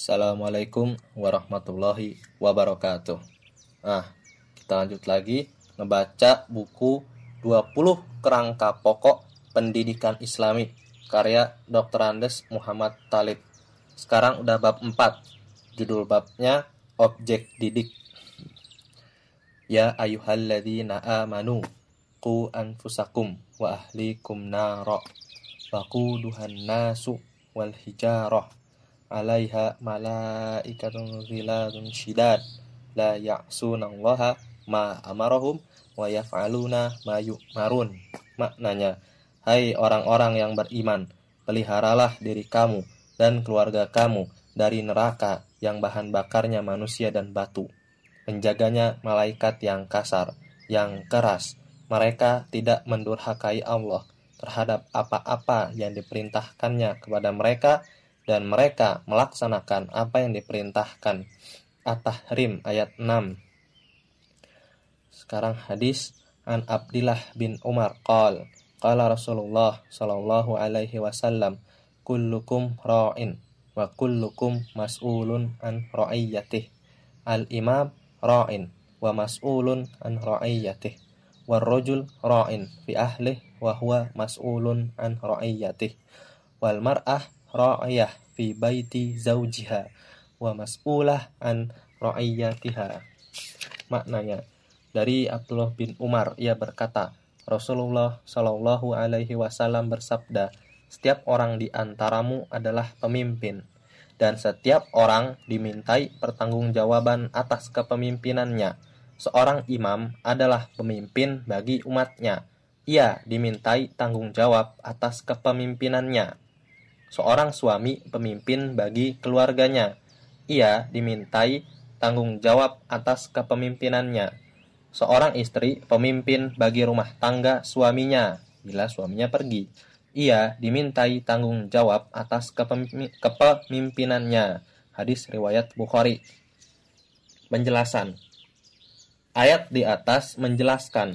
Assalamualaikum warahmatullahi wabarakatuh. Nah, kita lanjut lagi ngebaca buku 20 kerangka pokok pendidikan islami karya Dr. Andes Muhammad Talib. Sekarang udah bab 4. Judul babnya objek didik. Ya ayyuhalladzina amanu qu anfusakum wa ahlikum nara waquduhan nasu wal hijarah 'alaiha malaikatun ghiladun syidad la ya'sunallaha ma amarahum wa yaf'aluna ma yu'marun. Maknanya, hai orang-orang yang beriman, peliharalah diri kamu dan keluarga kamu dari neraka yang bahan bakarnya manusia dan batu. Penjaganya malaikat yang kasar, yang keras. Mereka tidak mendurhakai Allah terhadap apa-apa yang diperintahkannya kepada mereka dan mereka melaksanakan apa yang diperintahkan. At-Tahrim ayat 6. Sekarang hadis an Abdillah bin Umar qal qala Rasulullah sallallahu alaihi wasallam kullukum ra'in wa kullukum mas'ulun an ra'iyatih. Al-imam ra'in wa mas'ulun an ra'iyatih. Wal rajul ra'in fi ahlih wa huwa mas'ulun an ra'iyatih. Wal mar'ah ra'iyah fi baiti zaujiha wa mas'ulah an ra'iyatiha. Maknanya dari Abdullah bin Umar ia berkata, Rasulullah Shallallahu alaihi wasallam bersabda, setiap orang di antaramu adalah pemimpin dan setiap orang dimintai pertanggungjawaban atas kepemimpinannya. Seorang imam adalah pemimpin bagi umatnya. Ia dimintai tanggung jawab atas kepemimpinannya seorang suami pemimpin bagi keluarganya. Ia dimintai tanggung jawab atas kepemimpinannya. Seorang istri pemimpin bagi rumah tangga suaminya bila suaminya pergi. Ia dimintai tanggung jawab atas kepemimpinannya. Hadis riwayat Bukhari. Penjelasan Ayat di atas menjelaskan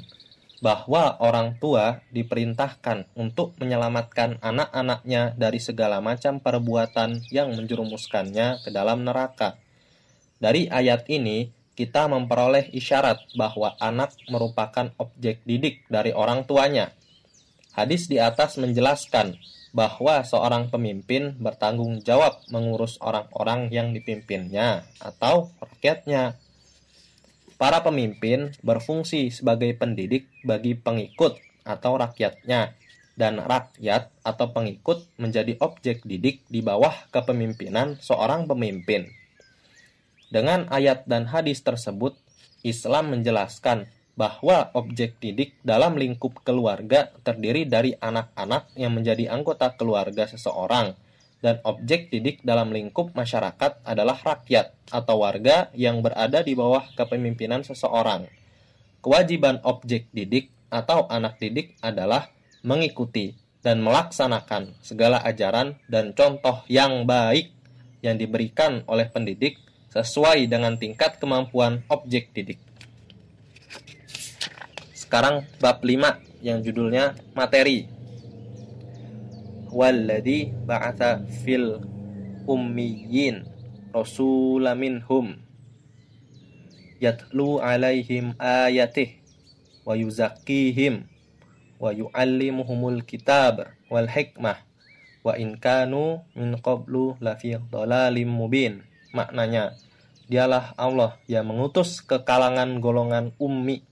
bahwa orang tua diperintahkan untuk menyelamatkan anak-anaknya dari segala macam perbuatan yang menjerumuskannya ke dalam neraka. Dari ayat ini, kita memperoleh isyarat bahwa anak merupakan objek didik dari orang tuanya. Hadis di atas menjelaskan bahwa seorang pemimpin bertanggung jawab mengurus orang-orang yang dipimpinnya atau rakyatnya Para pemimpin berfungsi sebagai pendidik bagi pengikut atau rakyatnya, dan rakyat atau pengikut menjadi objek didik di bawah kepemimpinan seorang pemimpin. Dengan ayat dan hadis tersebut, Islam menjelaskan bahwa objek didik dalam lingkup keluarga terdiri dari anak-anak yang menjadi anggota keluarga seseorang dan objek didik dalam lingkup masyarakat adalah rakyat atau warga yang berada di bawah kepemimpinan seseorang. Kewajiban objek didik atau anak didik adalah mengikuti dan melaksanakan segala ajaran dan contoh yang baik yang diberikan oleh pendidik sesuai dengan tingkat kemampuan objek didik. Sekarang bab 5 yang judulnya materi walladhi ba'atha fil ummiyin rasula minhum yatlu alaihim ayatih wa yuzakkihim wa yu'allimuhumul kitab wal hikmah wa in kanu min qablu lafi dhalalim mubin. Maknanya dialah Allah yang mengutus ke kalangan golongan ummi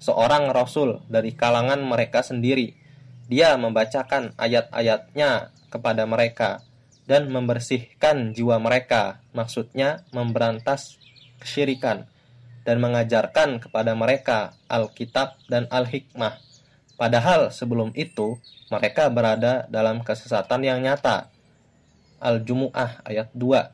seorang rasul dari kalangan mereka sendiri dia membacakan ayat-ayatnya kepada mereka dan membersihkan jiwa mereka, maksudnya memberantas kesyirikan dan mengajarkan kepada mereka Alkitab dan Al-Hikmah. Padahal sebelum itu mereka berada dalam kesesatan yang nyata. Al-Jumu'ah ayat 2.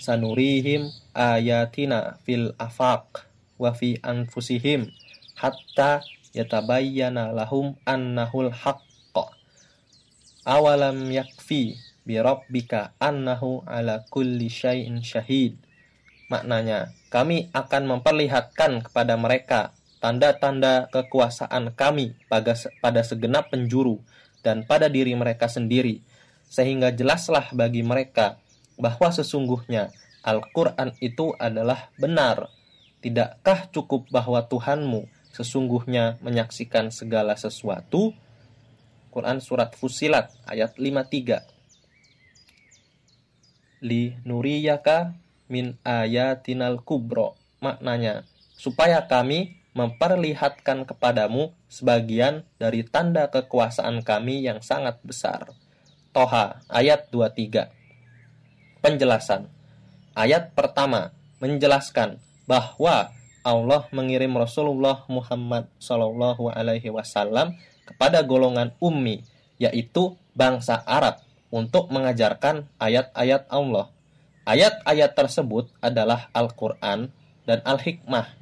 Sanurihim ayatina fil afaq wa fi anfusihim hatta yatabayyana lahum annahul haqqa. Awalam yakfi bi rabbika annahu ala kulli syai'in syahid. Maknanya kami akan memperlihatkan kepada mereka tanda-tanda kekuasaan kami pada, pada segenap penjuru dan pada diri mereka sendiri. Sehingga jelaslah bagi mereka bahwa sesungguhnya Al-Quran itu adalah benar. Tidakkah cukup bahwa Tuhanmu sesungguhnya menyaksikan segala sesuatu? Quran Surat Fusilat ayat 53 Li nuriyaka min ayatinal kubro Maknanya, supaya kami memperlihatkan kepadamu sebagian dari tanda kekuasaan kami yang sangat besar. Toha ayat 23 Penjelasan Ayat pertama menjelaskan bahwa Allah mengirim Rasulullah Muhammad Shallallahu Alaihi Wasallam kepada golongan ummi, yaitu bangsa Arab, untuk mengajarkan ayat-ayat Allah. Ayat-ayat tersebut adalah Al-Quran dan Al-Hikmah.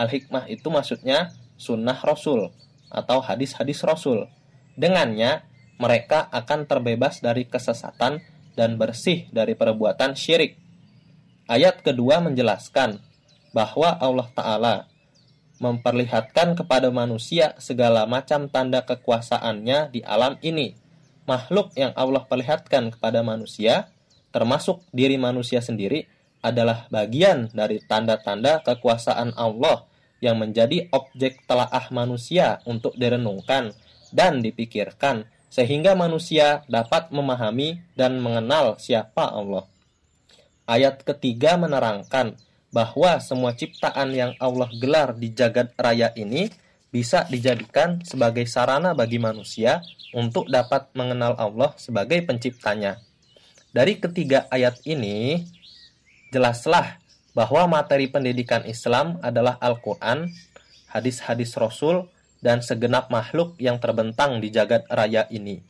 Al-Hikmah itu maksudnya sunnah Rasul atau hadis-hadis Rasul. Dengannya, mereka akan terbebas dari kesesatan dan bersih dari perbuatan syirik. Ayat kedua menjelaskan bahwa Allah Ta'ala memperlihatkan kepada manusia segala macam tanda kekuasaannya di alam ini. Makhluk yang Allah perlihatkan kepada manusia, termasuk diri manusia sendiri, adalah bagian dari tanda-tanda kekuasaan Allah yang menjadi objek telaah manusia untuk direnungkan dan dipikirkan sehingga manusia dapat memahami dan mengenal siapa Allah. Ayat ketiga menerangkan bahwa semua ciptaan yang Allah gelar di jagat raya ini bisa dijadikan sebagai sarana bagi manusia untuk dapat mengenal Allah sebagai penciptanya. Dari ketiga ayat ini, jelaslah bahwa materi pendidikan Islam adalah Al-Quran, hadis-hadis Rasul, dan segenap makhluk yang terbentang di jagat raya ini.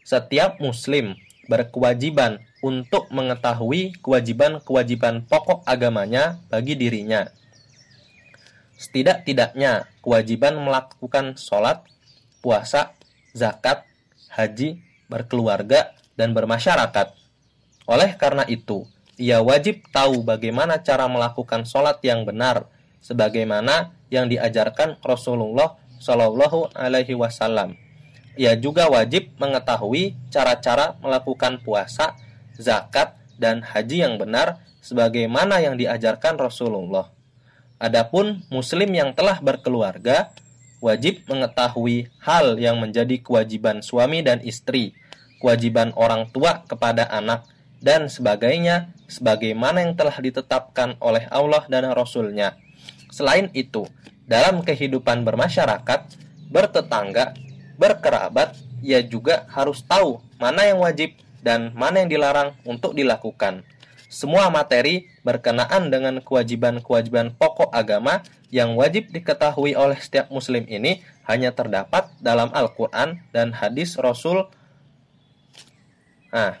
Setiap muslim berkewajiban untuk mengetahui kewajiban-kewajiban pokok agamanya bagi dirinya. Setidak-tidaknya kewajiban melakukan sholat, puasa, zakat, haji, berkeluarga, dan bermasyarakat. Oleh karena itu, ia wajib tahu bagaimana cara melakukan sholat yang benar, sebagaimana yang diajarkan Rasulullah Shallallahu Alaihi Wasallam. Ia juga wajib mengetahui cara-cara melakukan puasa, zakat, dan haji yang benar sebagaimana yang diajarkan Rasulullah. Adapun muslim yang telah berkeluarga wajib mengetahui hal yang menjadi kewajiban suami dan istri, kewajiban orang tua kepada anak, dan sebagainya sebagaimana yang telah ditetapkan oleh Allah dan Rasul-Nya. Selain itu, dalam kehidupan bermasyarakat, bertetangga, berkerabat, ia juga harus tahu mana yang wajib dan mana yang dilarang untuk dilakukan. Semua materi berkenaan dengan kewajiban-kewajiban pokok agama yang wajib diketahui oleh setiap muslim ini hanya terdapat dalam Al-Quran dan hadis Rasul. Nah,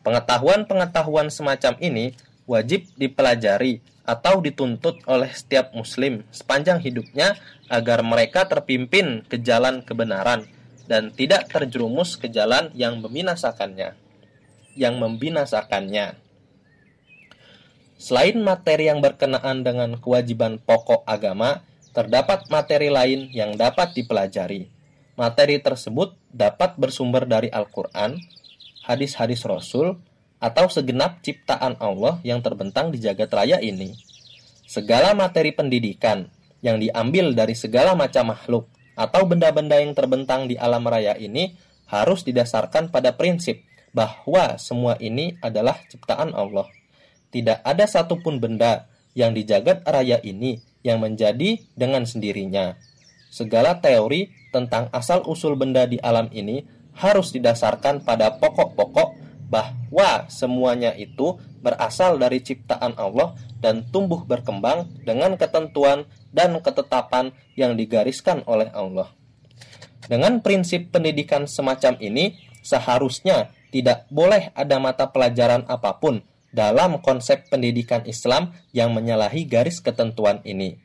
pengetahuan-pengetahuan semacam ini wajib dipelajari atau dituntut oleh setiap muslim sepanjang hidupnya agar mereka terpimpin ke jalan kebenaran dan tidak terjerumus ke jalan yang membinasakannya yang membinasakannya Selain materi yang berkenaan dengan kewajiban pokok agama, terdapat materi lain yang dapat dipelajari. Materi tersebut dapat bersumber dari Al-Quran, hadis-hadis Rasul, atau segenap ciptaan Allah yang terbentang di jagat raya ini. Segala materi pendidikan yang diambil dari segala macam makhluk atau benda-benda yang terbentang di alam raya ini harus didasarkan pada prinsip bahwa semua ini adalah ciptaan Allah. Tidak ada satupun benda yang di jagat raya ini yang menjadi dengan sendirinya. Segala teori tentang asal-usul benda di alam ini harus didasarkan pada pokok-pokok bahwa semuanya itu berasal dari ciptaan Allah dan tumbuh berkembang dengan ketentuan dan ketetapan yang digariskan oleh Allah. Dengan prinsip pendidikan semacam ini, seharusnya tidak boleh ada mata pelajaran apa pun dalam konsep pendidikan Islam yang menyalahi garis ketentuan ini.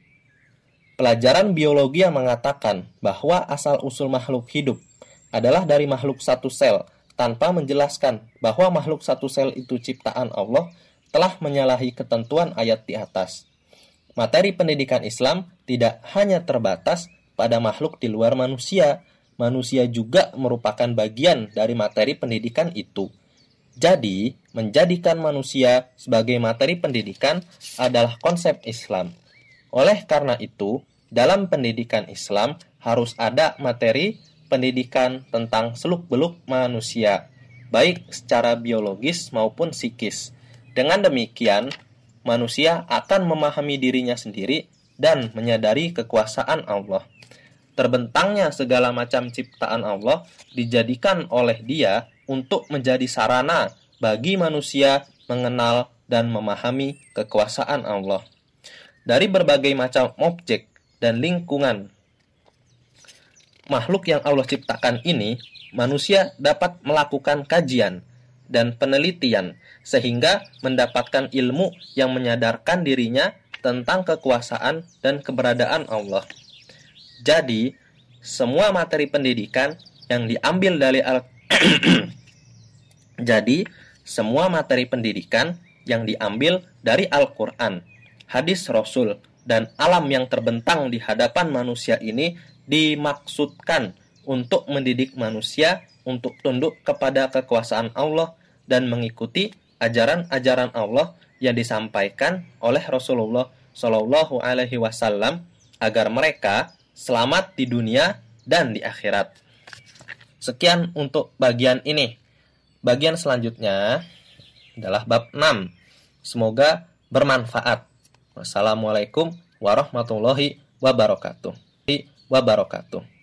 Pelajaran biologi yang mengatakan bahwa asal-usul makhluk hidup adalah dari makhluk satu sel tanpa menjelaskan bahwa makhluk satu sel itu ciptaan Allah telah menyalahi ketentuan ayat di atas. Materi pendidikan Islam tidak hanya terbatas pada makhluk di luar manusia, manusia juga merupakan bagian dari materi pendidikan itu. Jadi, menjadikan manusia sebagai materi pendidikan adalah konsep Islam. Oleh karena itu, dalam pendidikan Islam harus ada materi pendidikan tentang seluk-beluk manusia, baik secara biologis maupun psikis. Dengan demikian, manusia akan memahami dirinya sendiri dan menyadari kekuasaan Allah. Terbentangnya segala macam ciptaan Allah dijadikan oleh Dia untuk menjadi sarana bagi manusia mengenal dan memahami kekuasaan Allah. Dari berbagai macam objek dan lingkungan makhluk yang Allah ciptakan ini, manusia dapat melakukan kajian dan penelitian sehingga mendapatkan ilmu yang menyadarkan dirinya tentang kekuasaan dan keberadaan Allah. Jadi, semua materi pendidikan yang diambil dari al Jadi, semua materi pendidikan yang diambil dari Al-Qur'an, hadis Rasul, dan alam yang terbentang di hadapan manusia ini dimaksudkan untuk mendidik manusia untuk tunduk kepada kekuasaan Allah dan mengikuti ajaran-ajaran Allah yang disampaikan oleh Rasulullah Shallallahu Alaihi Wasallam agar mereka selamat di dunia dan di akhirat. Sekian untuk bagian ini. Bagian selanjutnya adalah bab 6. Semoga bermanfaat. Wassalamualaikum warahmatullahi wabarakatuh. Wabarakatuh.